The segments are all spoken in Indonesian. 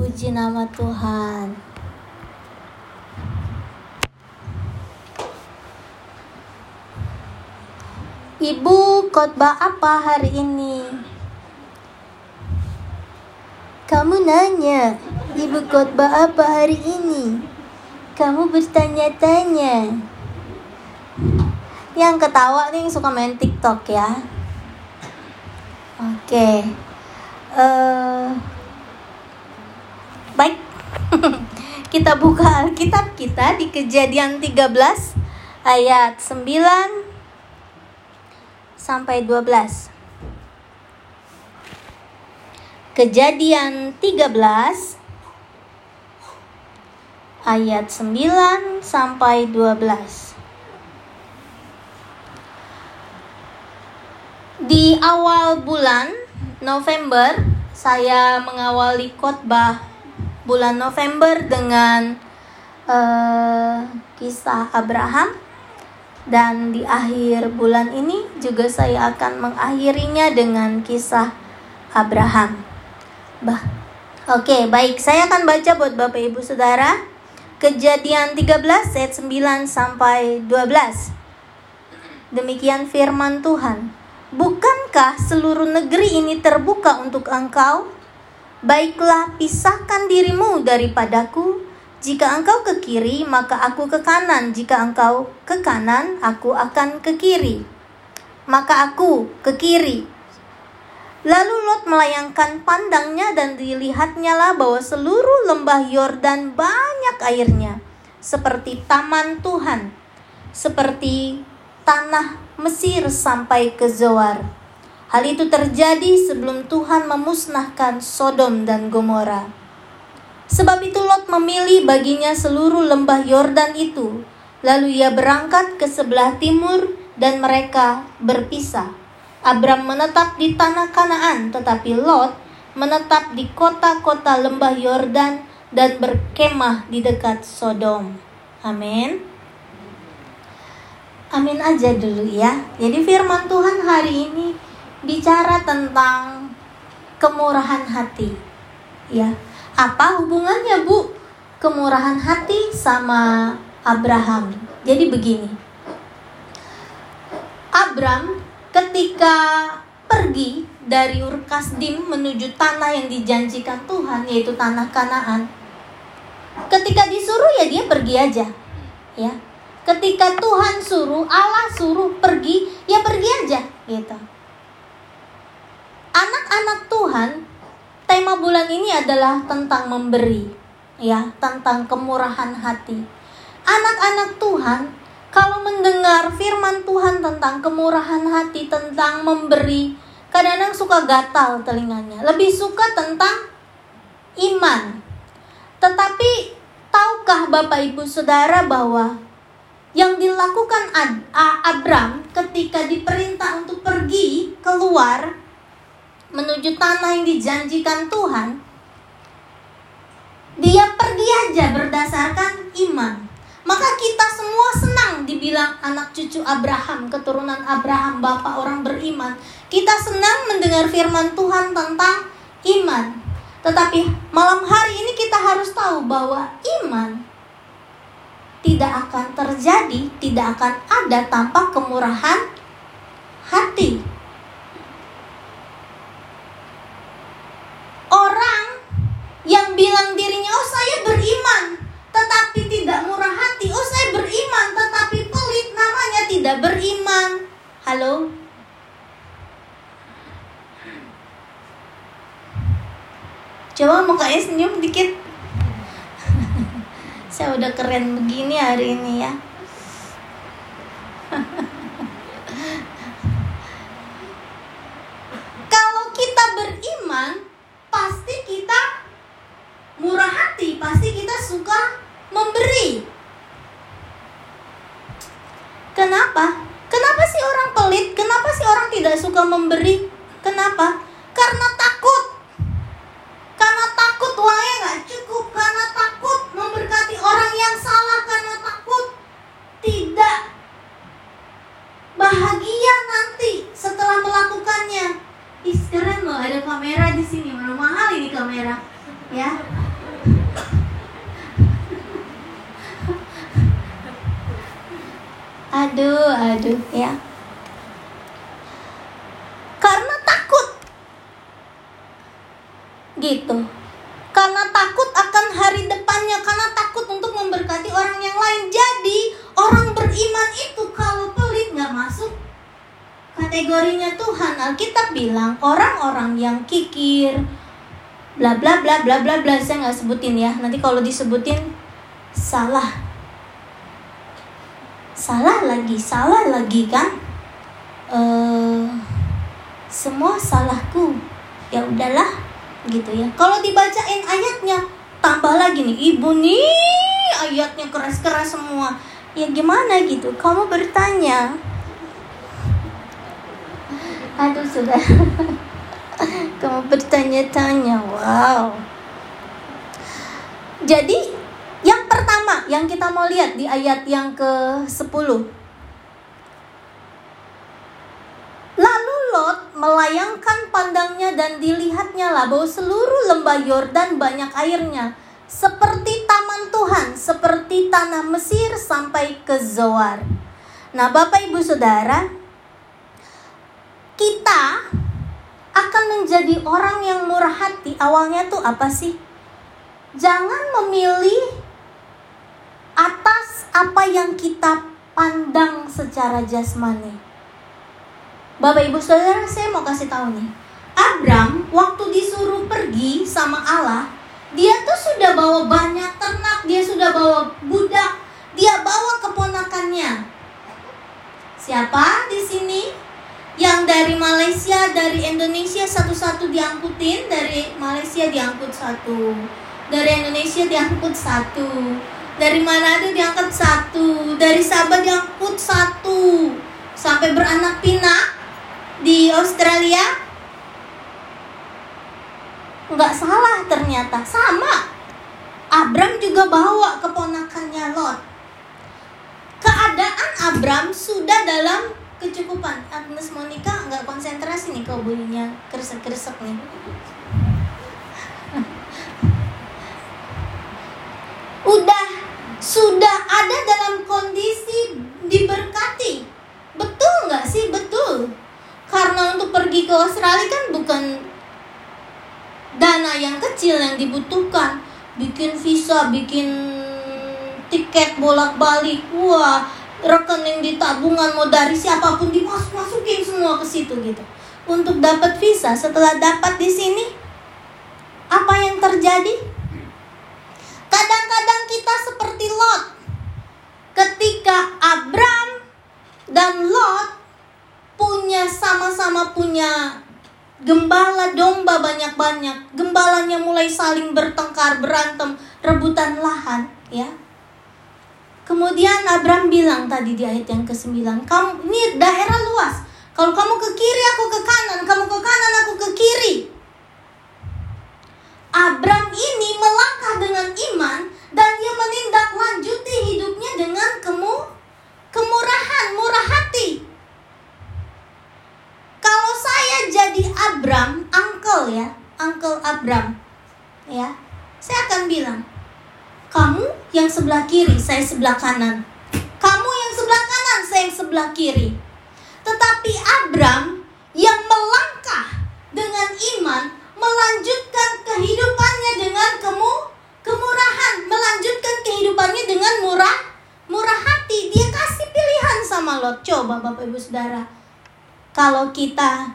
Puji nama Tuhan. Ibu, khotbah apa hari ini? Kamu nanya, Ibu khotbah apa hari ini? Kamu bertanya-tanya. Yang ketawa nih suka main TikTok ya. Oke. Eh baik. kita buka Alkitab kita di Kejadian 13 ayat 9 sampai 12. Kejadian 13 ayat 9 sampai 12. Di awal bulan November saya mengawali khotbah bulan November dengan uh, kisah Abraham dan di akhir bulan ini juga saya akan mengakhirinya dengan kisah Abraham. Bah. Oke, baik. Saya akan baca buat Bapak Ibu Saudara. Kejadian 13 ayat 9 sampai 12. Demikian firman Tuhan. Bukankah seluruh negeri ini terbuka untuk engkau? Baiklah, pisahkan dirimu daripadaku jika engkau ke kiri, maka aku ke kanan. Jika engkau ke kanan, aku akan ke kiri. Maka aku ke kiri. Lalu Lot melayangkan pandangnya dan dilihatnya lah bahwa seluruh lembah Yordan banyak airnya, seperti taman Tuhan, seperti tanah Mesir sampai ke Zoar. Hal itu terjadi sebelum Tuhan memusnahkan Sodom dan Gomora. Sebab itu Lot memilih baginya seluruh lembah Yordan itu. Lalu ia berangkat ke sebelah timur dan mereka berpisah. Abram menetap di tanah Kanaan, tetapi Lot menetap di kota-kota lembah Yordan dan berkemah di dekat Sodom. Amin. Amin aja dulu ya. Jadi firman Tuhan hari ini bicara tentang kemurahan hati. Ya, apa hubungannya Bu kemurahan hati sama Abraham? Jadi begini. Abram ketika pergi dari Ur Kasdim menuju tanah yang dijanjikan Tuhan yaitu tanah Kanaan. Ketika disuruh ya dia pergi aja. Ya. Ketika Tuhan suruh, Allah suruh pergi, ya pergi aja gitu. Anak-anak Tuhan tema bulan ini adalah tentang memberi, ya, tentang kemurahan hati. Anak-anak Tuhan, kalau mendengar firman Tuhan tentang kemurahan hati, tentang memberi, kadang-kadang suka gatal telinganya. Lebih suka tentang iman. Tetapi tahukah Bapak Ibu Saudara bahwa yang dilakukan Abram ketika diperintah untuk pergi keluar menuju tanah yang dijanjikan Tuhan, dia pergi aja berdasarkan iman. Maka kita semua senang dibilang anak cucu Abraham, keturunan Abraham, bapak orang beriman. Kita senang mendengar firman Tuhan tentang iman. Tetapi malam hari ini kita harus tahu bahwa iman tidak akan terjadi, tidak akan ada tanpa kemurahan hati. Orang yang bilang dirinya oh saya beriman tetapi tidak murah hati. Oh saya beriman tetapi pelit namanya tidak beriman. Halo? Coba mukanya senyum dikit. Saya udah keren begini hari ini ya kategorinya Tuhan. Alkitab bilang orang-orang yang kikir, bla bla bla bla bla bla saya nggak sebutin ya. Nanti kalau disebutin salah. Salah lagi salah lagi kan? Uh, semua salahku. Ya udahlah gitu ya. Kalau dibacain ayatnya tambah lagi nih ibu nih ayatnya keras-keras semua. Ya gimana gitu? Kamu bertanya aduh sudah kamu bertanya-tanya wow jadi yang pertama yang kita mau lihat di ayat yang ke-10. Lalu Lot melayangkan pandangnya dan dilihatnya lah bahwa seluruh lembah Yordan banyak airnya, seperti taman Tuhan, seperti tanah Mesir sampai ke Zoar. Nah, Bapak Ibu Saudara, kita akan menjadi orang yang murah hati. Awalnya tuh apa sih? Jangan memilih atas apa yang kita pandang secara jasmani. Bapak Ibu Saudara, saya mau kasih tahu nih. Abram waktu disuruh pergi sama Allah, dia tuh sudah bawa banyak ternak, dia sudah bawa budak, dia bawa keponakannya. Siapa di sini? Yang dari Malaysia, dari Indonesia satu-satu diangkutin, dari Malaysia diangkut satu, dari Indonesia diangkut satu, dari Manado diangkat satu, dari Sabah diangkut satu, sampai beranak pinak di Australia. Nggak salah ternyata, sama. Abram juga bawa keponakannya Lot. Keadaan Abram sudah dalam kecukupan. Agnes Monica nggak konsentrasi nih kalau bunyinya keresek-keresek nih. Udah sudah ada dalam kondisi diberkati. Betul nggak sih? Betul. Karena untuk pergi ke Australia kan bukan dana yang kecil yang dibutuhkan. Bikin visa, bikin tiket bolak-balik. Wah, rekening di tabungan mau dari siapa pun dimasuk-masukin semua ke situ gitu. Untuk dapat visa, setelah dapat di sini, apa yang terjadi? Kadang-kadang kita seperti Lot. Ketika Abram dan Lot punya sama-sama punya gembala domba banyak-banyak. Gembalanya mulai saling bertengkar, berantem, rebutan lahan, ya. Kemudian Abram bilang tadi di ayat yang ke-9, "Kamu ini daerah luas. Kalau kamu ke kiri, aku ke kanan. Kamu ke kanan, aku ke kiri." Abram ini melangkah dengan iman dan dia menindaklanjuti hidupnya dengan kemu kemurahan, murah hati. Kalau saya jadi Abram, uncle ya, uncle Abram, ya, saya akan bilang, kamu yang sebelah kiri, saya sebelah kanan. Kamu yang sebelah kanan, saya yang sebelah kiri. Tetapi Abram yang melangkah dengan iman melanjutkan kehidupannya dengan kemu kemurahan, melanjutkan kehidupannya dengan murah murah hati. Dia kasih pilihan sama Lot. Coba Bapak Ibu Saudara. Kalau kita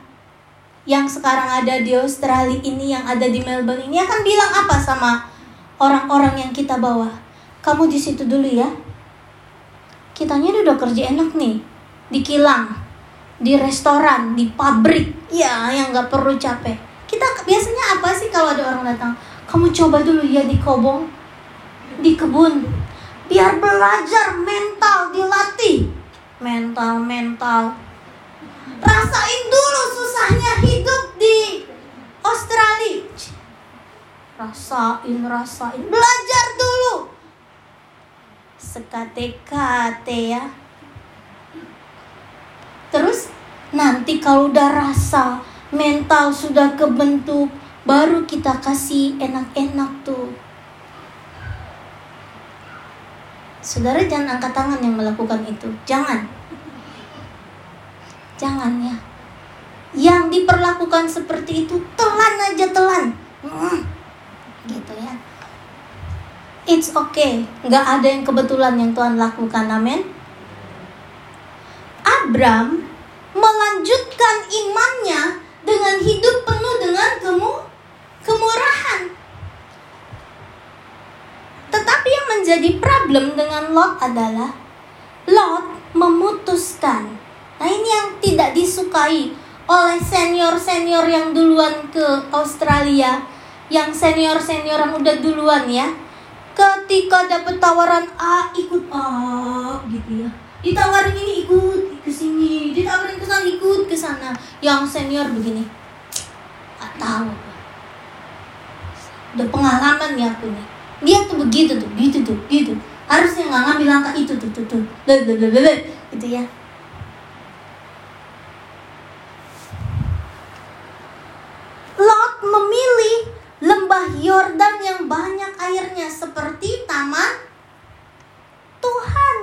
yang sekarang ada di Australia ini, yang ada di Melbourne ini akan bilang apa sama orang-orang yang kita bawa? Kamu di situ dulu ya. Kitanya udah kerja enak nih. Di kilang, di restoran, di pabrik, ya yang nggak perlu capek. Kita biasanya apa sih kalau ada orang datang? Kamu coba dulu ya di kobong di kebun. Biar belajar mental dilatih. Mental mental. Rasain dulu susahnya hidup di Australia rasain rasain belajar dulu sekate-kate ya terus nanti kalau udah rasa mental sudah kebentuk, baru kita kasih enak-enak tuh. Saudara jangan angkat tangan yang melakukan itu. Jangan. Jangan ya. Yang diperlakukan seperti itu telan aja telan. Hmm. Gitu ya. It's okay. Nggak ada yang kebetulan yang Tuhan lakukan. Amin. Abram melanjutkan imannya dengan hidup penuh dengan kemu kemurahan. Tetapi yang menjadi problem dengan Lot adalah Lot memutuskan. Nah, ini yang tidak disukai oleh senior-senior yang duluan ke Australia, yang senior-senior yang udah duluan ya. Ketika dapat tawaran A, ikut A gitu ya. Ditawarin ini ikut ke sini, ditawarin ke sana ikut ke sana. Yang senior begini. Gak tahu. Udah pengalaman ya aku nih dia tuh begitu tuh gitu tuh gitu harusnya nggak ngambil langkah itu tuh tuh tuh gitu ya Lot memilih lembah Yordan yang banyak airnya seperti taman Tuhan.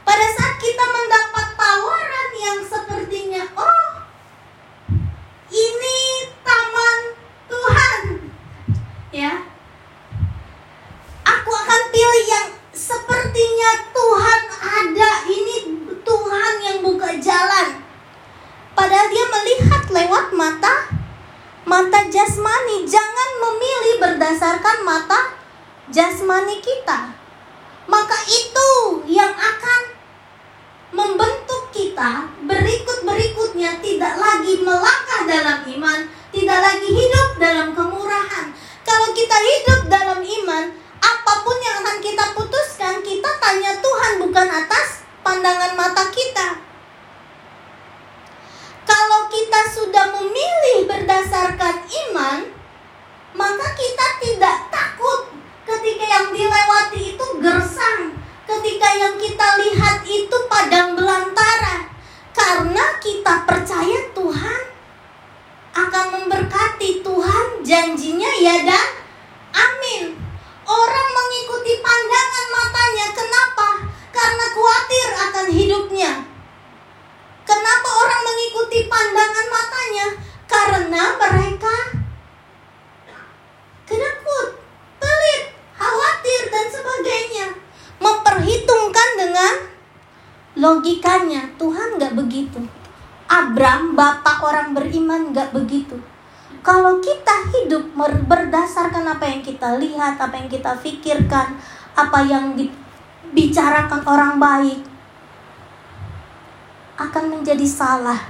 Pada saat kita mendapat tawaran yang sepertinya, oh, ini taman Tuhan, ya, aku akan pilih yang sepertinya Tuhan ada. Ini Tuhan yang buka jalan. Padahal dia melihat lewat mata mata jasmani. Jangan memilih berdasarkan mata jasmani kita. Maka itu yang akan membentuk kita berikut-berikutnya tidak lagi melangkah dalam iman, tidak lagi hidup dalam kemurahan. Kalau kita hidup dalam iman, apa pun yang akan kita putuskan, kita tanya Tuhan bukan atas pandangan mata kita. Kalau kita sudah memilih berdasarkan iman, maka kita tidak takut ketika yang dilewati itu gersang, ketika yang kita lihat itu padang belantara, karena kita percaya Tuhan akan memberkati Tuhan janjinya ya dan amin. Orang mengikuti pandangan matanya. Kenapa? Karena khawatir akan hidupnya. Kenapa orang mengikuti pandangan matanya? Karena mereka kedekut, pelit, khawatir, dan sebagainya. Memperhitungkan dengan logikanya. Tuhan gak begitu. Abram, bapak orang beriman, gak begitu. Kalau kita hidup berdasarkan apa yang kita lihat, apa yang kita pikirkan, apa yang dibicarakan orang baik, akan menjadi salah.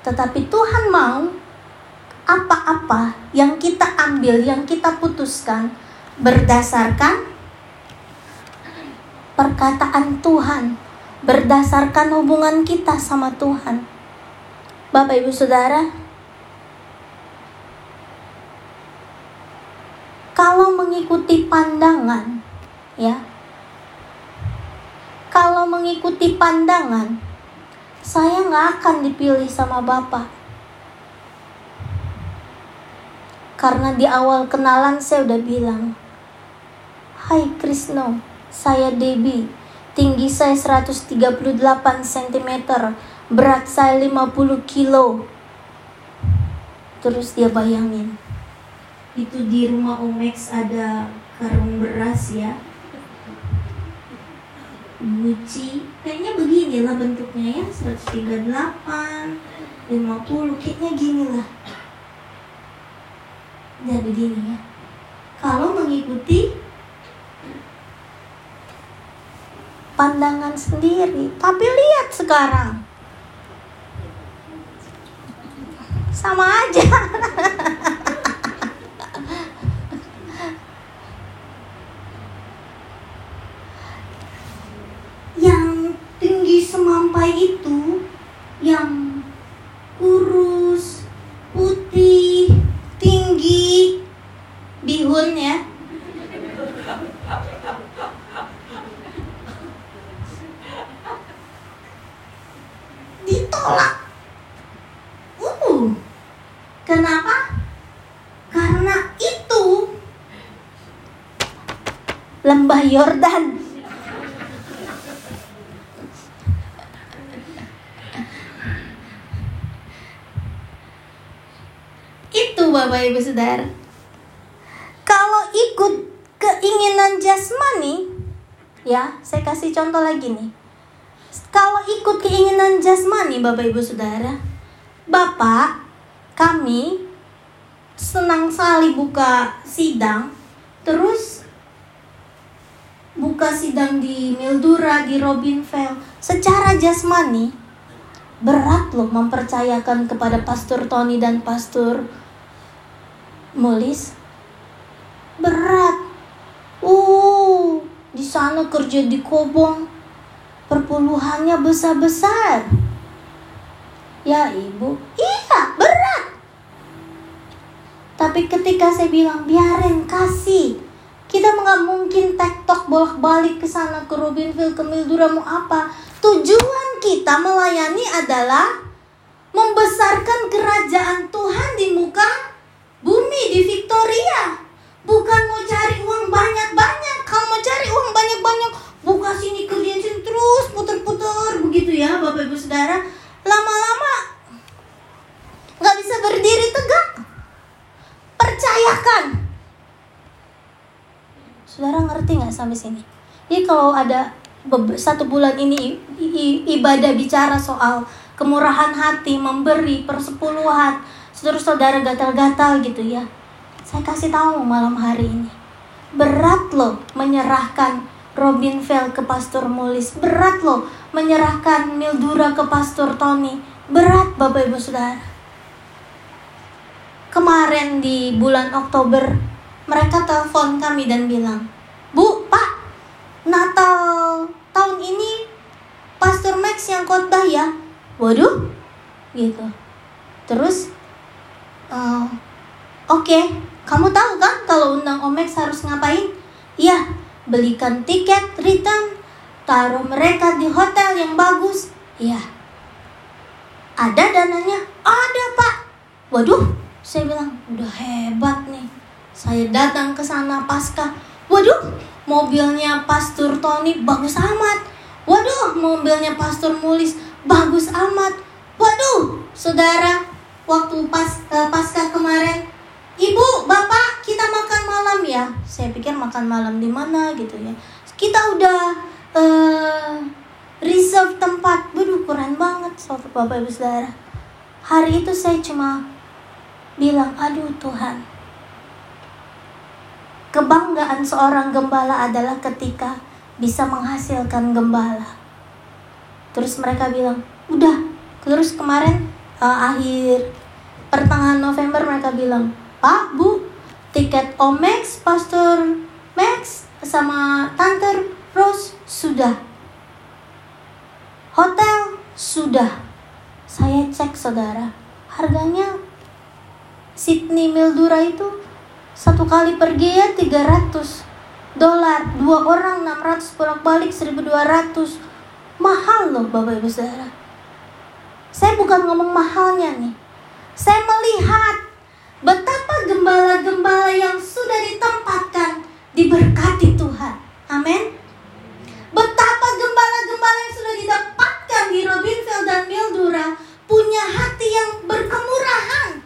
Tetapi Tuhan mau apa-apa yang kita ambil, yang kita putuskan berdasarkan perkataan Tuhan, berdasarkan hubungan kita sama Tuhan. Bapak, ibu, saudara, kalau mengikuti pandangan, ya, kalau mengikuti pandangan, saya nggak akan dipilih sama Bapak. Karena di awal kenalan saya udah bilang, Hai Krisno, saya Debbie, tinggi saya 138 cm, berat saya 50 kilo. Terus dia bayangin, itu di rumah Omex ada karung beras ya Gucci kayaknya begini lah bentuknya ya 138 50 kayaknya gini lah. Ya begini ya kalau mengikuti pandangan sendiri tapi lihat sekarang. Sama aja semampai itu yang kurus, putih, tinggi, bihun ya. Ditolak. Uh, kenapa? Karena itu lembah Yordan Bapak Ibu Saudara. Kalau ikut keinginan jasmani, ya, saya kasih contoh lagi nih. Kalau ikut keinginan jasmani Bapak Ibu Saudara, Bapak kami senang sekali buka sidang, terus buka sidang di Mildura, di Robinville, secara jasmani berat loh mempercayakan kepada Pastor Tony dan Pastor Mulis. Berat. Uh, di sana kerja di Kobong. Perpuluhannya besar-besar. Ya ibu, iya berat. Tapi ketika saya bilang biarin kasih, kita nggak mungkin tektok bolak-balik ke sana ke Robinville ke Mildura mau apa? Tujuan kita melayani adalah membesarkan kerajaan Tuhan di muka di Victoria. Bukan mau cari uang banyak-banyak. Kalau mau cari uang banyak-banyak, buka sini kerja sini terus putar-putar begitu ya, Bapak Ibu Saudara. Lama-lama nggak bisa berdiri tegak. Percayakan. Saudara ngerti nggak sampai sini? Jadi kalau ada satu bulan ini ibadah bicara soal kemurahan hati, memberi persepuluhan, terus saudara gatal-gatal gitu ya. Saya kasih tahu malam hari ini. Berat loh menyerahkan Robin Fell ke Pastor Mulis. Berat loh menyerahkan Mildura ke Pastor Tony. Berat Bapak Ibu Saudara. Kemarin di bulan Oktober mereka telepon kami dan bilang, "Bu, Pak, Natal tahun ini Pastor Max yang khotbah ya waduh gitu terus uh, oke okay. kamu tahu kan kalau undang Om Max harus ngapain? Iya belikan tiket return taruh mereka di hotel yang bagus. Iya. Ada dananya? Ada pak. Waduh saya bilang udah hebat nih. Saya datang ke sana pasca. Waduh mobilnya Pastor Tony bagus amat. Waduh, mobilnya Pastor Mulis bagus amat. Waduh, saudara, waktu pas uh, pasca kemarin, ibu, bapak, kita makan malam ya. Saya pikir makan malam di mana gitu ya. Kita udah uh, reserve tempat. Keren banget, saudara bapak ibu saudara. Hari itu saya cuma bilang, aduh Tuhan, Kebanggaan seorang gembala adalah ketika bisa menghasilkan gembala. Terus mereka bilang, udah. Terus kemarin uh, akhir pertengahan November mereka bilang, Pak, Bu, tiket Omex, Pastor Max sama Tante Rose sudah. Hotel sudah. Saya cek saudara, harganya Sydney Mildura itu satu kali pergi ya 300 dolar dua orang 600 bolak balik 1200 mahal loh bapak ibu saudara. Saya bukan ngomong mahalnya nih saya melihat betapa gembala-gembala yang sudah ditempatkan diberkati Tuhan amin betapa gembala-gembala yang sudah didapatkan di Robinville dan Mildura punya hati yang berkemurahan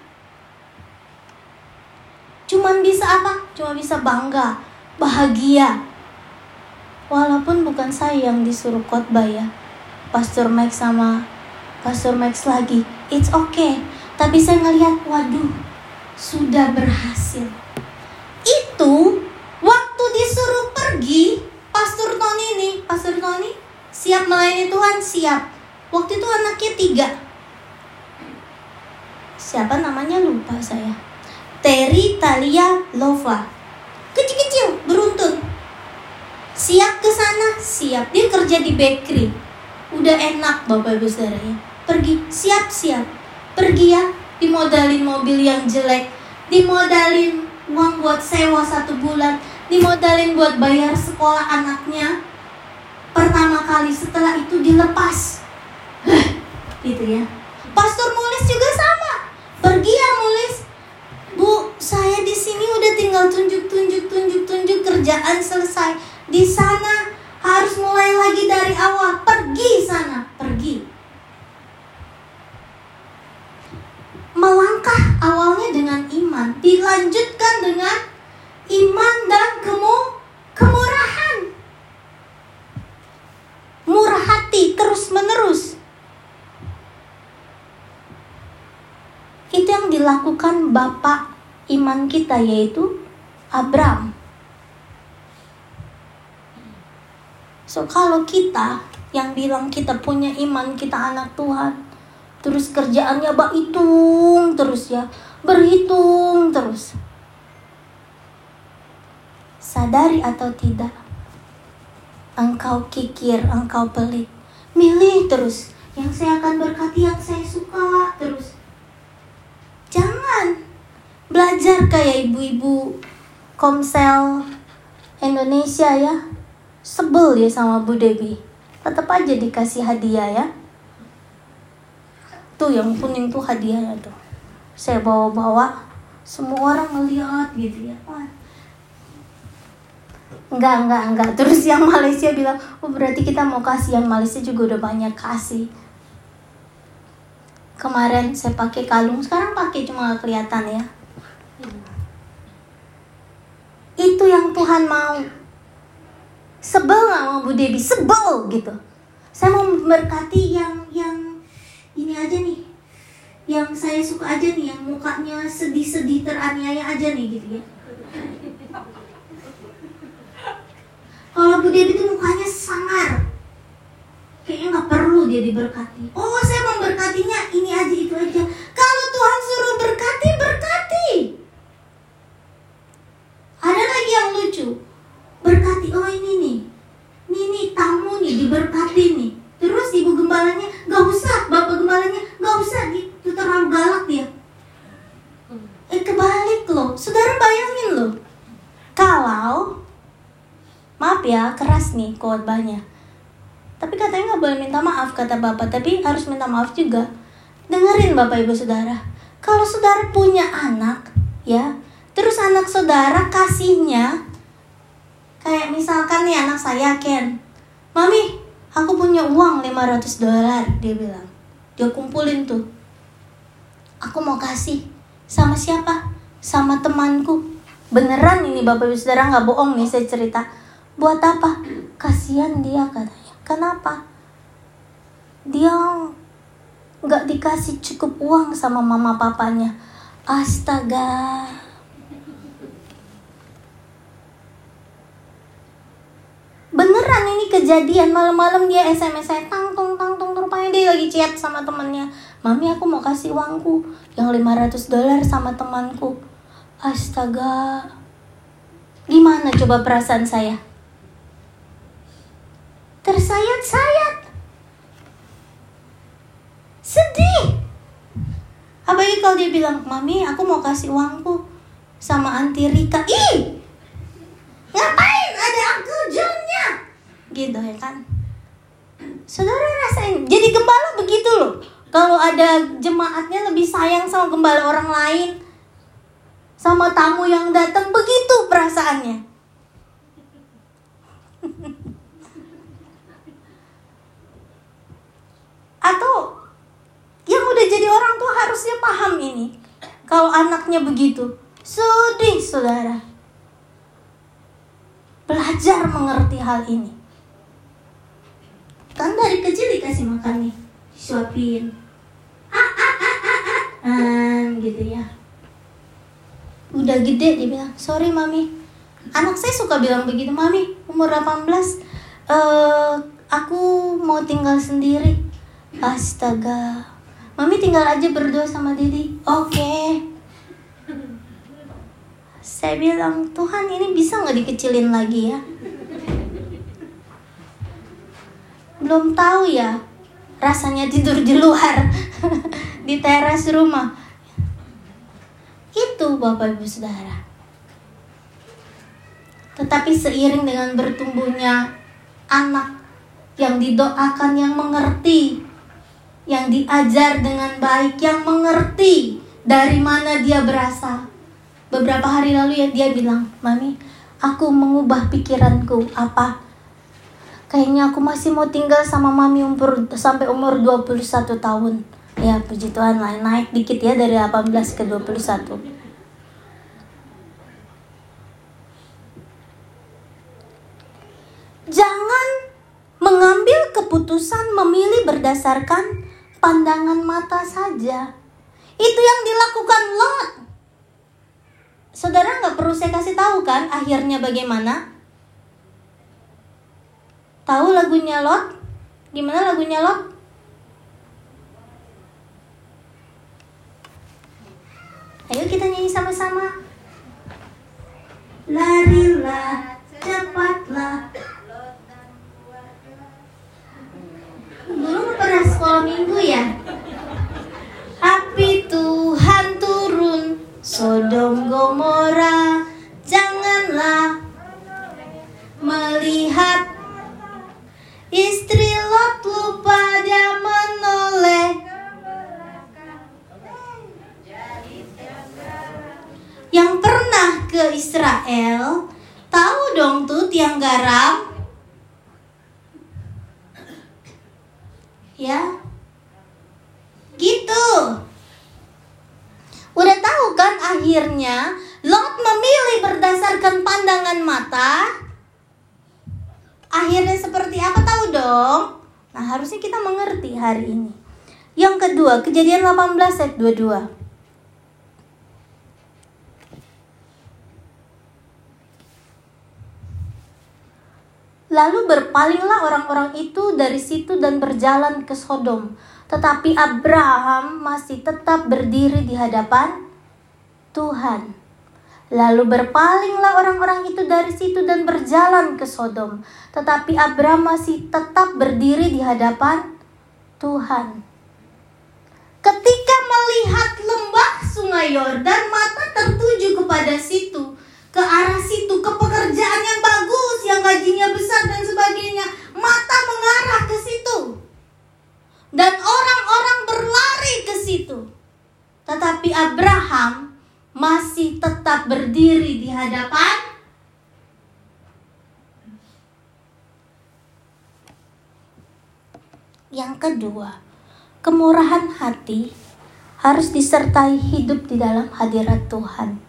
Cuman bisa apa? Cuma bisa bangga, bahagia. Walaupun bukan saya yang disuruh khotbah ya. Pastor Max sama Pastor Max lagi. It's okay. Tapi saya ngeliat, waduh, sudah berhasil. Itu waktu disuruh pergi, Pastor Tony ini, Pastor Tony siap melayani Tuhan, siap. Waktu itu anaknya tiga. Siapa namanya lupa saya Terry Talia Lova. Kecil-kecil, beruntun. Siap ke sana, siap. Dia kerja di bakery. Udah enak Bapak Ibu Saudara ya. Pergi, siap-siap. Pergi ya, dimodalin mobil yang jelek. Dimodalin uang buat sewa satu bulan. Dimodalin buat bayar sekolah anaknya. Pertama kali setelah itu dilepas. gitu ya. Pastor Mulis juga sama. Pergi ya Mulis, Bu, saya di sini udah tinggal tunjuk-tunjuk tunjuk-tunjuk kerjaan selesai. Di sana harus mulai lagi dari awal. Pergi sana, pergi. Melangkah awalnya dengan iman, dilanjutkan dengan iman dan kemu kemurahan. Murah hati terus-menerus. Itu yang dilakukan bapak iman kita yaitu Abraham. So kalau kita yang bilang kita punya iman, kita anak Tuhan, terus kerjaannya bak hitung terus ya, berhitung terus. Sadari atau tidak, engkau kikir, engkau pelit, milih terus. Yang saya akan berkati yang saya suka terus. Jangan belajar kayak ibu-ibu komsel Indonesia ya. Sebel ya sama Bu Dewi. Tetap aja dikasih hadiah ya. Tuh yang kuning tuh hadiahnya tuh saya bawa-bawa semua orang melihat gitu ya. Enggak enggak enggak. Terus yang Malaysia bilang oh berarti kita mau kasih. Yang Malaysia juga udah banyak kasih. Kemarin saya pakai kalung sekarang pakai cuma kelihatan ya. Itu yang Tuhan mau. Sebel gak sama Bu Dewi sebel gitu. Saya mau berkati yang yang ini aja nih yang saya suka aja nih yang mukanya sedih-sedih teraniaya aja nih gitu ya. Kalau Bu Dewi itu mukanya sangar. Kayaknya nggak perlu dia diberkati. Oh saya mau berkatinya ini aja itu aja kalau Tuhan suruh berkati berkati ada lagi yang lucu berkati oh ini nih ini nih tamu nih diberkati nih terus ibu gembalanya nggak usah bapak gembalanya nggak usah gitu terlalu galak dia eh kebalik loh saudara bayangin loh kalau maaf ya keras nih khotbahnya tapi katanya nggak boleh minta maaf kata bapak tapi harus minta maaf juga dengerin bapak ibu saudara kalau saudara punya anak ya terus anak saudara kasihnya Kayak misalkan nih anak saya Ken, Mami, aku punya uang 500 dolar, dia bilang. Dia kumpulin tuh. Aku mau kasih. Sama siapa? Sama temanku. Beneran ini Bapak Ibu Saudara nggak bohong nih saya cerita. Buat apa? Kasihan dia katanya. Kenapa? Dia nggak dikasih cukup uang sama mama papanya. Astaga, beneran ini kejadian malam-malam dia SMS saya tang tung tang tung rupanya dia lagi chat sama temennya mami aku mau kasih uangku yang 500 dolar sama temanku astaga gimana coba perasaan saya tersayat-sayat. Sedih. Apalagi kalau dia bilang mami aku mau kasih uangku sama anti Rika ih! Ngapain ada Uncle Johnnya? Gitu ya kan? Saudara rasain jadi gembala begitu loh. Kalau ada jemaatnya lebih sayang sama gembala orang lain sama tamu yang datang begitu perasaannya atau yang udah jadi orang tuh harusnya paham ini. Kalau anaknya begitu sedih saudara. Belajar mengerti hal ini. Kan dari kecil dikasih makan nih disuapin. Ah gitu ya. Udah gede dia bilang sorry mami. Anak saya suka bilang begitu mami umur 18 uh, eh, aku mau tinggal sendiri astaga. Mami tinggal aja berdua sama Didi. Oke. Okay saya bilang Tuhan ini bisa nggak dikecilin lagi ya? Belum tahu ya rasanya tidur di luar di teras rumah. Itu bapak ibu saudara. Tetapi seiring dengan bertumbuhnya anak yang didoakan yang mengerti yang diajar dengan baik yang mengerti dari mana dia berasal beberapa hari lalu ya dia bilang, Mami, aku mengubah pikiranku. Apa? Kayaknya aku masih mau tinggal sama Mami umur sampai umur 21 tahun. Ya, puji Tuhan lah. Naik dikit ya dari 18 ke 21. Jangan mengambil keputusan memilih berdasarkan pandangan mata saja. Itu yang dilakukan Lot. Saudara nggak perlu saya kasih tahu kan akhirnya bagaimana? Tahu lagunya Lot? Gimana lagunya Lot? Ayo kita nyanyi sama-sama. Larilah, cepatlah. Dulu pernah sekolah minggu ya? Api Tuhan turun, Sodom Gomora, janganlah melihat. Istri Lot lupa dia menoleh. Yang pernah ke Israel tahu dong tuh tiang garam ya. Gitu. Udah tahu kan akhirnya Lot memilih berdasarkan pandangan mata? Akhirnya seperti apa tahu dong? Nah harusnya kita mengerti hari ini. Yang kedua kejadian 18 ayat 22 Lalu berpalinglah orang-orang itu dari situ dan berjalan ke Sodom. Tetapi Abraham masih tetap berdiri di hadapan Tuhan. Lalu berpalinglah orang-orang itu dari situ dan berjalan ke Sodom. Tetapi Abraham masih tetap berdiri di hadapan Tuhan. Ketika melihat lembah sungai Yordan, mata tertuju kepada situ ke arah situ, ke pekerjaan yang bagus, yang gajinya besar dan sebagainya. Mata mengarah ke situ. Dan orang-orang berlari ke situ. Tetapi Abraham masih tetap berdiri di hadapan Yang kedua, kemurahan hati harus disertai hidup di dalam hadirat Tuhan.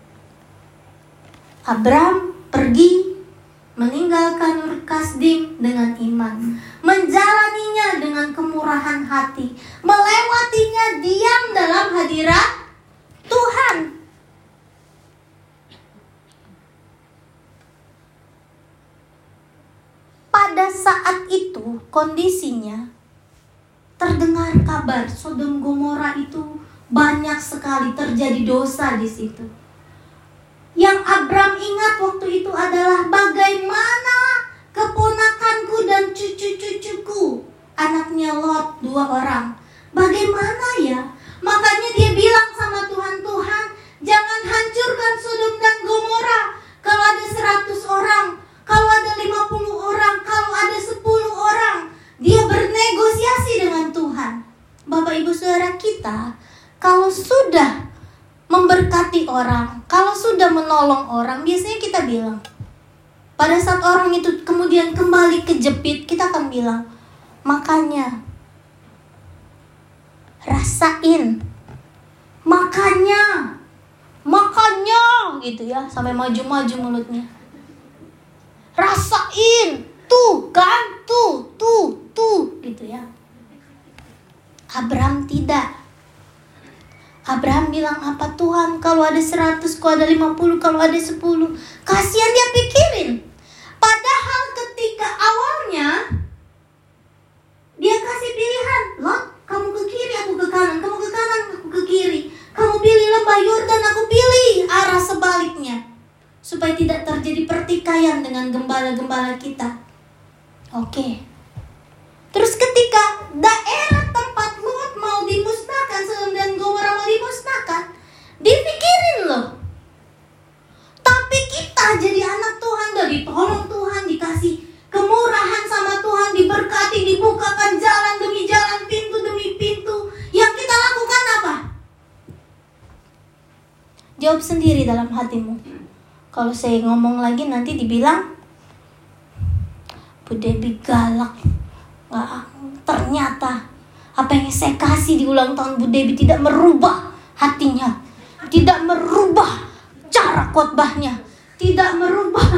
Abram pergi meninggalkan Ur Kasdim dengan iman, menjalaninya dengan kemurahan hati, melewatinya diam dalam hadirat Tuhan. Pada saat itu kondisinya terdengar kabar Sodom Gomora itu banyak sekali terjadi dosa di situ yang Abram ingat waktu itu adalah bagaimana keponakanku dan cucu-cucuku, anaknya Lot, dua orang. Bagaimana ya? Makanya dia bilang sama Tuhan, Tuhan, jangan hancurkan Sodom dan Gomora. Kalau ada seratus orang, kalau ada lima puluh orang, kalau ada sepuluh orang, dia bernegosiasi dengan Tuhan. Bapak Ibu Saudara kita, kalau sudah memberkati orang, kalau sudah menolong orang, biasanya kita bilang, pada saat orang itu kemudian kembali kejepit, kita akan bilang, makanya rasain, makanya, makanya, gitu ya, sampai maju-maju mulutnya. Rasain, tuh kan, tuh, tuh, tuh, gitu ya. Abraham tidak Abraham bilang apa Tuhan? Kalau ada 100 kalau ada 50 kalau ada 10 kasihan dia pikirin. Padahal ketika awalnya dia kasih pilihan. Lot kamu ke kiri aku ke kanan. Kamu ke kanan aku ke kiri. Kamu pilih lembah Yordan aku pilih arah sebaliknya. Supaya tidak terjadi pertikaian dengan gembala-gembala kita. Oke. Terus ketika daerah dimusnahkan dipikirin loh. Tapi kita jadi anak Tuhan dan ditolong Tuhan dikasih kemurahan sama Tuhan diberkati dibukakan jalan demi jalan pintu demi pintu. Yang kita lakukan apa? Jawab sendiri dalam hatimu. Kalau saya ngomong lagi nanti dibilang Bu Debbie galak ternyata Apa yang saya kasih di ulang tahun Bu Dewi tidak merubah hatinya. Tidak merubah cara khotbahnya. Tidak merubah.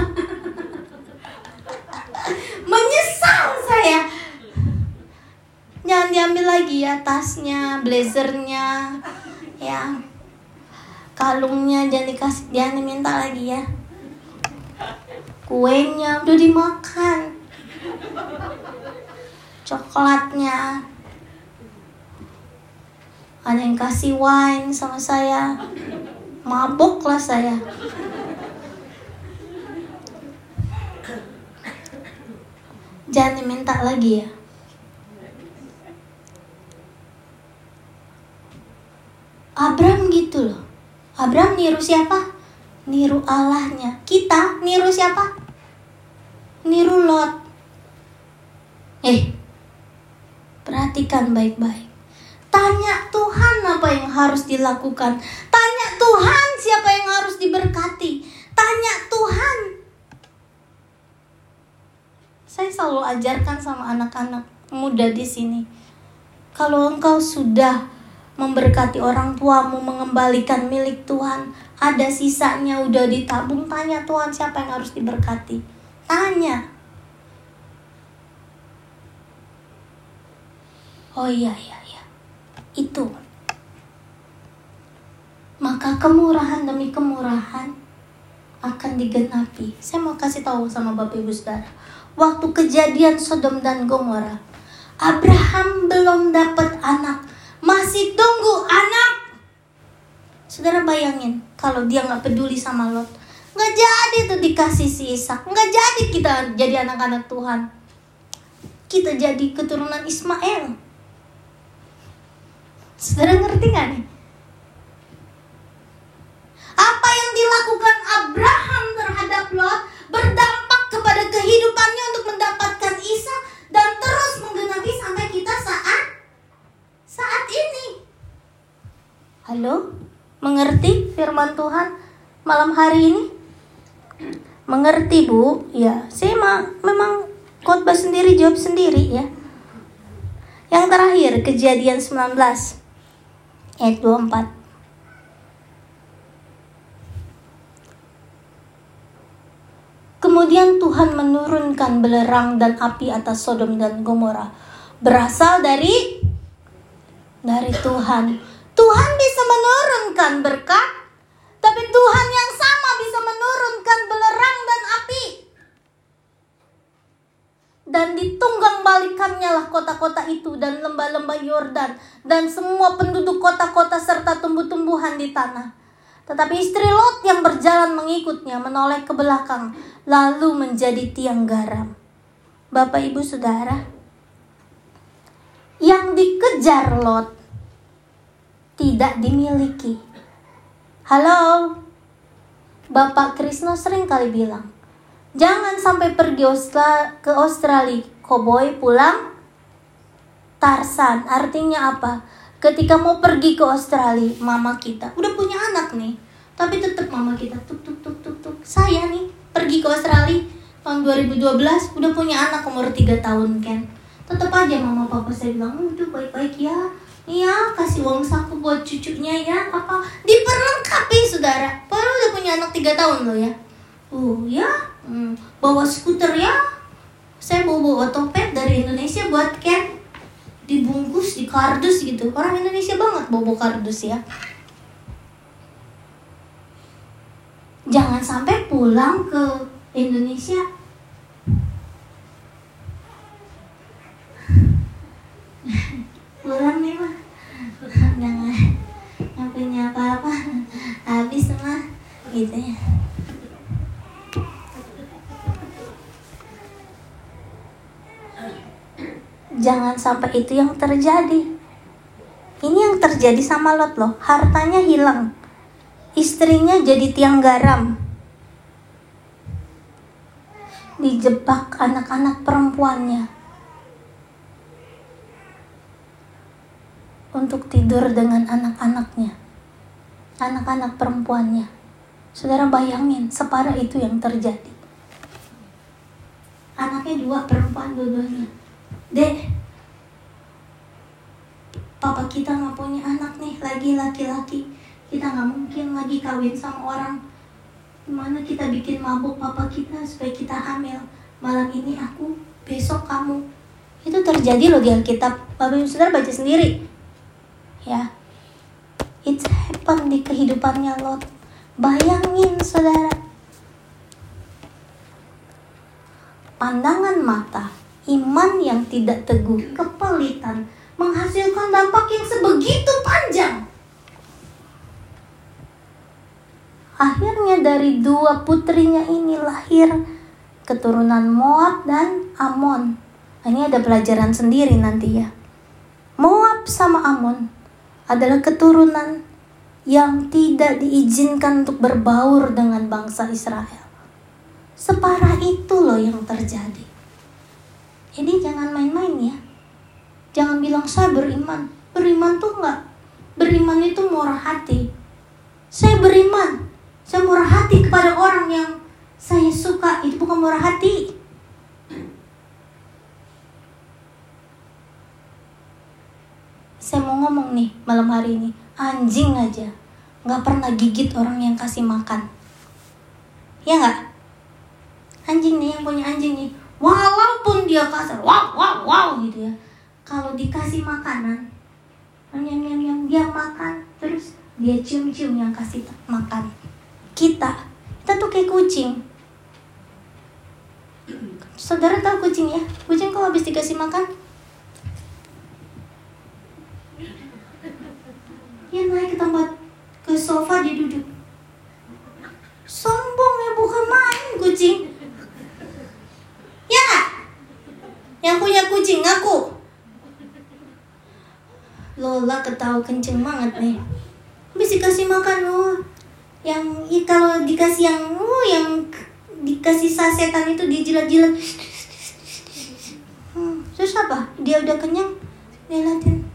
Menyesal saya. Jangan diambil lagi ya tasnya, blazernya, ya kalungnya jangan dikasih jangan diminta lagi ya kuenya udah dimakan coklatnya ada yang kasih wine sama saya mabok lah saya jangan diminta lagi ya Abraham gitu loh Abraham niru siapa? Niru Allahnya. Kita niru siapa? Niru Lot. Eh, perhatikan baik-baik. Tanya Tuhan apa yang harus dilakukan. Tanya Tuhan siapa yang harus diberkati. Tanya Tuhan. Saya selalu ajarkan sama anak-anak muda di sini. Kalau engkau sudah memberkati orang tuamu, mengembalikan milik Tuhan. Ada sisanya udah ditabung, tanya Tuhan siapa yang harus diberkati. Tanya. Oh iya iya. Itu. Maka kemurahan demi kemurahan akan digenapi. Saya mau kasih tahu sama Bapak Ibu Saudara. Waktu kejadian Sodom dan Gomora, Abraham belum dapat anak, masih tunggu anak. Saudara bayangin kalau dia nggak peduli sama Lot, nggak jadi tuh dikasih si Ishak, nggak jadi kita jadi anak-anak Tuhan. Kita jadi keturunan Ismail. Saudara ngerti nggak nih? Apa yang dilakukan Abraham terhadap Lot berdampak kepada kehidupannya untuk mendapatkan Ishak dan terus menggenapi sampai kita saat saat ini. Halo? Mengerti firman Tuhan malam hari ini? Mengerti, Bu? Ya, saya memang khotbah sendiri, jawab sendiri ya. Yang terakhir, kejadian 19 ayat 24. Kemudian Tuhan menurunkan belerang dan api atas Sodom dan Gomora berasal dari dari Tuhan. Tuhan bisa menurunkan berkat, tapi Tuhan yang sama bisa menurunkan belerang dan api. Dan ditunggang balikannya lah kota-kota itu dan lembah-lembah Yordan dan semua penduduk kota-kota serta tumbuh-tumbuhan di tanah. Tetapi istri Lot yang berjalan mengikutnya menoleh ke belakang lalu menjadi tiang garam. Bapak Ibu Saudara, yang dikejar Lot tidak dimiliki. Halo, Bapak Krisno sering kali bilang, jangan sampai pergi ke Australia, koboi pulang Tarsan. Artinya apa? Ketika mau pergi ke Australia, mama kita udah punya anak nih, tapi tetap mama kita tuk tuk tuk tuk tuk. Saya nih pergi ke Australia tahun 2012 udah punya anak umur 3 tahun kan. Tetap aja mama papa saya bilang, udah baik-baik ya, Iya, kasih uang saku buat cucunya ya. Apa diperlengkapi saudara. Padahal udah punya anak tiga tahun loh ya. Oh ya, hmm. bawa skuter ya. Saya bawa bawa otopet dari Indonesia buat Ken dibungkus di kardus gitu. Orang Indonesia banget bawa kardus ya. Jangan sampai pulang ke Indonesia pulang nih mah jangan nggak punya apa-apa habis semua gitu ya jangan sampai itu yang terjadi ini yang terjadi sama Lot loh hartanya hilang istrinya jadi tiang garam dijebak anak-anak perempuannya untuk tidur dengan anak-anaknya, anak-anak perempuannya. Saudara bayangin, separah itu yang terjadi. Anaknya dua perempuan dua-duanya. Dek, papa kita nggak punya anak nih lagi laki-laki. Kita nggak mungkin lagi kawin sama orang. Gimana kita bikin mabuk papa kita supaya kita hamil? Malam ini aku besok kamu. Itu terjadi loh di Alkitab. Bapak Ibu Saudara baca sendiri. Ya. It happen di kehidupannya Lot. Bayangin saudara. Pandangan mata iman yang tidak teguh kepelitan menghasilkan dampak yang sebegitu panjang Akhirnya dari dua putrinya ini lahir keturunan Moab dan Amon. Nah, ini ada pelajaran sendiri nanti ya. Moab sama Amon adalah keturunan yang tidak diizinkan untuk berbaur dengan bangsa Israel. Separah itu loh yang terjadi. Jadi jangan main-main ya. Jangan bilang saya beriman. Beriman tuh enggak. Beriman itu murah hati. Saya beriman, saya murah hati kepada orang yang saya suka. Itu bukan murah hati. Saya mau ngomong nih malam hari ini. Anjing aja. Nggak pernah gigit orang yang kasih makan. Ya nggak? Anjing nih yang punya anjing nih. Walaupun dia kasar. Wow, wow, wow gitu ya. Kalau dikasih makanan. Nyam, nyam, nyam, dia makan. Terus dia cium-cium yang kasih makan kita kita tuh kayak kucing saudara tahu kucing ya kucing kalau habis dikasih makan ya naik ke tempat ke sofa dia duduk sombong ya bukan main kucing ya yang punya kucing ngaku? Lola ketawa kenceng banget nih. Habis dikasih makan loh yang kalau dikasih yang uh, yang dikasih sasetan itu dijilat-jilat. Hmm, terus apa? Dia udah kenyang dia liatin.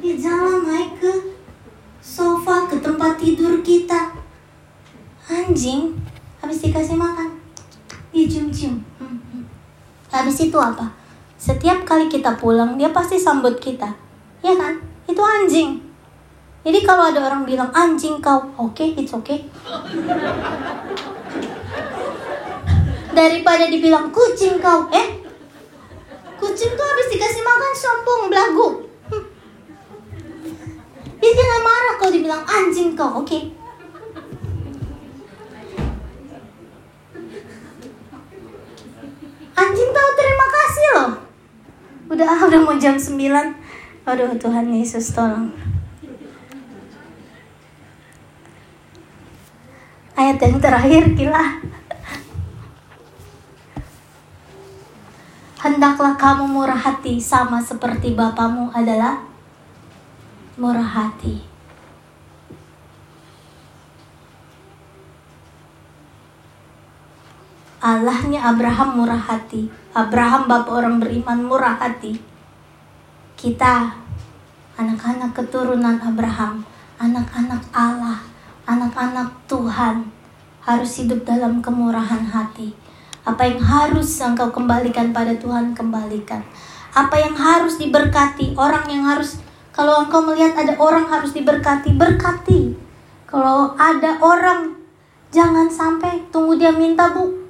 Dia jalan naik ke sofa ke tempat tidur kita. Anjing habis dikasih makan dia cium-cium hmm, habis itu apa setiap kali kita pulang dia pasti sambut kita ya kan itu anjing jadi kalau ada orang bilang anjing kau, oke, okay, it's okay. Daripada dibilang kucing kau, eh? Kucing tuh habis dikasih makan sombong, belagu. Dia jangan marah kalau dibilang anjing kau, oke? Okay? Anjing tahu terima kasih loh. Udah udah mau jam 9. Aduh Tuhan Yesus tolong. ayat yang terakhir kila hendaklah kamu murah hati sama seperti bapamu adalah murah hati Allahnya Abraham murah hati Abraham bapak orang beriman murah hati kita anak-anak keturunan Abraham anak-anak Allah anak-anak Tuhan harus hidup dalam kemurahan hati. Apa yang harus engkau kembalikan pada Tuhan, kembalikan. Apa yang harus diberkati, orang yang harus kalau engkau melihat ada orang harus diberkati, berkati. Kalau ada orang jangan sampai tunggu dia minta, Bu.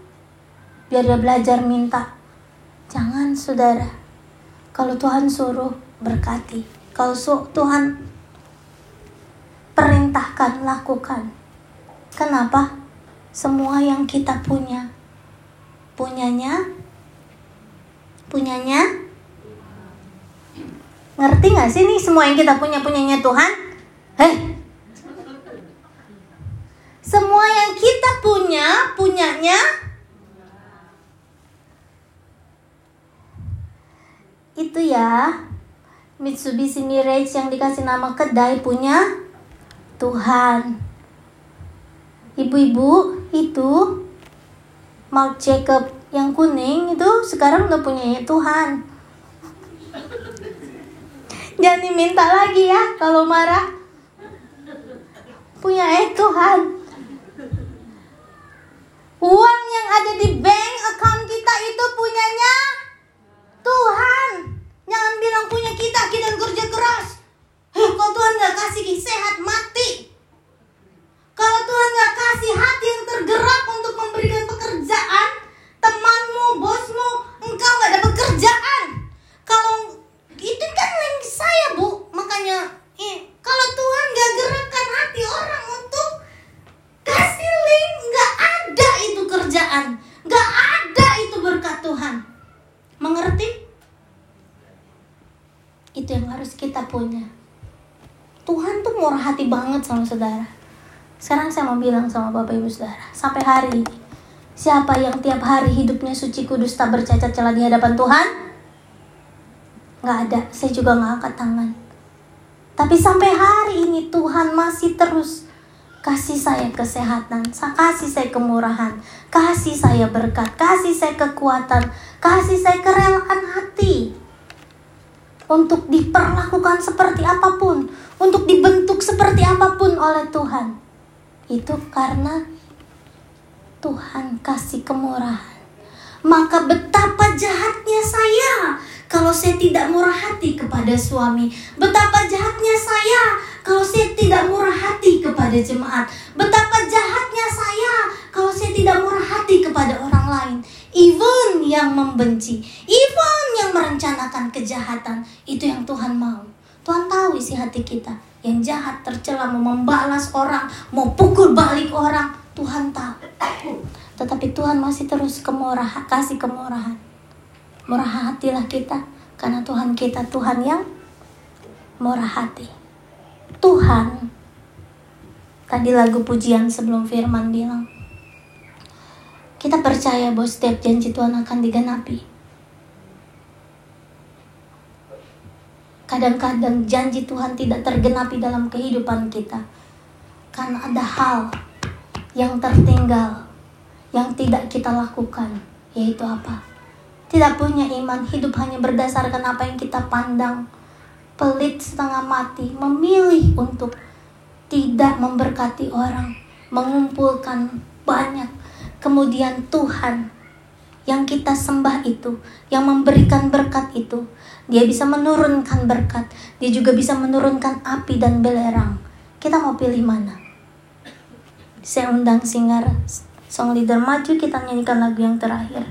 Biar dia belajar minta. Jangan, Saudara. Kalau Tuhan suruh berkati. Kalau Tuhan perintahkan, lakukan. Kenapa? Semua yang kita punya, punyanya, punyanya. Ngerti gak sih nih semua yang kita punya punyanya Tuhan? Hei, semua yang kita punya punyanya itu ya Mitsubishi Mirage yang dikasih nama kedai punya Tuhan. Ibu-ibu itu Mark Jacob yang kuning itu sekarang udah punya Tuhan. Jangan diminta lagi ya kalau marah. Punya eh Tuhan. Uang yang ada di bank account kita itu punyanya Tuhan, jangan bilang punya kita, kita yang kerja keras. Huh, kalau Tuhan gak kasih sehat, sama Bapak Ibu Saudara, sampai hari ini, siapa yang tiap hari hidupnya suci kudus tak bercacat celah di hadapan Tuhan? Gak ada, saya juga gak angkat tangan. Tapi sampai hari ini Tuhan masih terus kasih saya kesehatan, kasih saya kemurahan, kasih saya berkat, kasih saya kekuatan, kasih saya kerelaan hati untuk diperlakukan seperti apa pun, untuk dibentuk seperti apa pun oleh Tuhan. Itu karena Tuhan kasih kemurahan. Maka betapa jahatnya saya kalau saya tidak murah hati kepada suami. Betapa jahatnya saya kalau saya tidak murah hati kepada jemaat. Betapa jahatnya saya kalau saya tidak murah hati kepada orang lain. Even yang membenci, even yang merencanakan kejahatan, itu yang Tuhan mau. Tuhan tahu isi hati kita. Yang jahat tercela mau membalas orang, mau pukul balik orang, Tuhan tahu. Tetapi Tuhan masih terus kemurahan, kasih kemurahan murah hatilah kita karena Tuhan kita Tuhan yang murah hati. Tuhan tadi lagu pujian sebelum firman bilang kita percaya bahwa setiap janji Tuhan akan digenapi. Kadang-kadang janji Tuhan tidak tergenapi dalam kehidupan kita karena ada hal yang tertinggal yang tidak kita lakukan, yaitu apa? tidak punya iman, hidup hanya berdasarkan apa yang kita pandang, pelit setengah mati, memilih untuk tidak memberkati orang, mengumpulkan banyak. Kemudian Tuhan yang kita sembah itu, yang memberikan berkat itu, dia bisa menurunkan berkat, dia juga bisa menurunkan api dan belerang. Kita mau pilih mana? Saya undang singar, song leader maju kita nyanyikan lagu yang terakhir.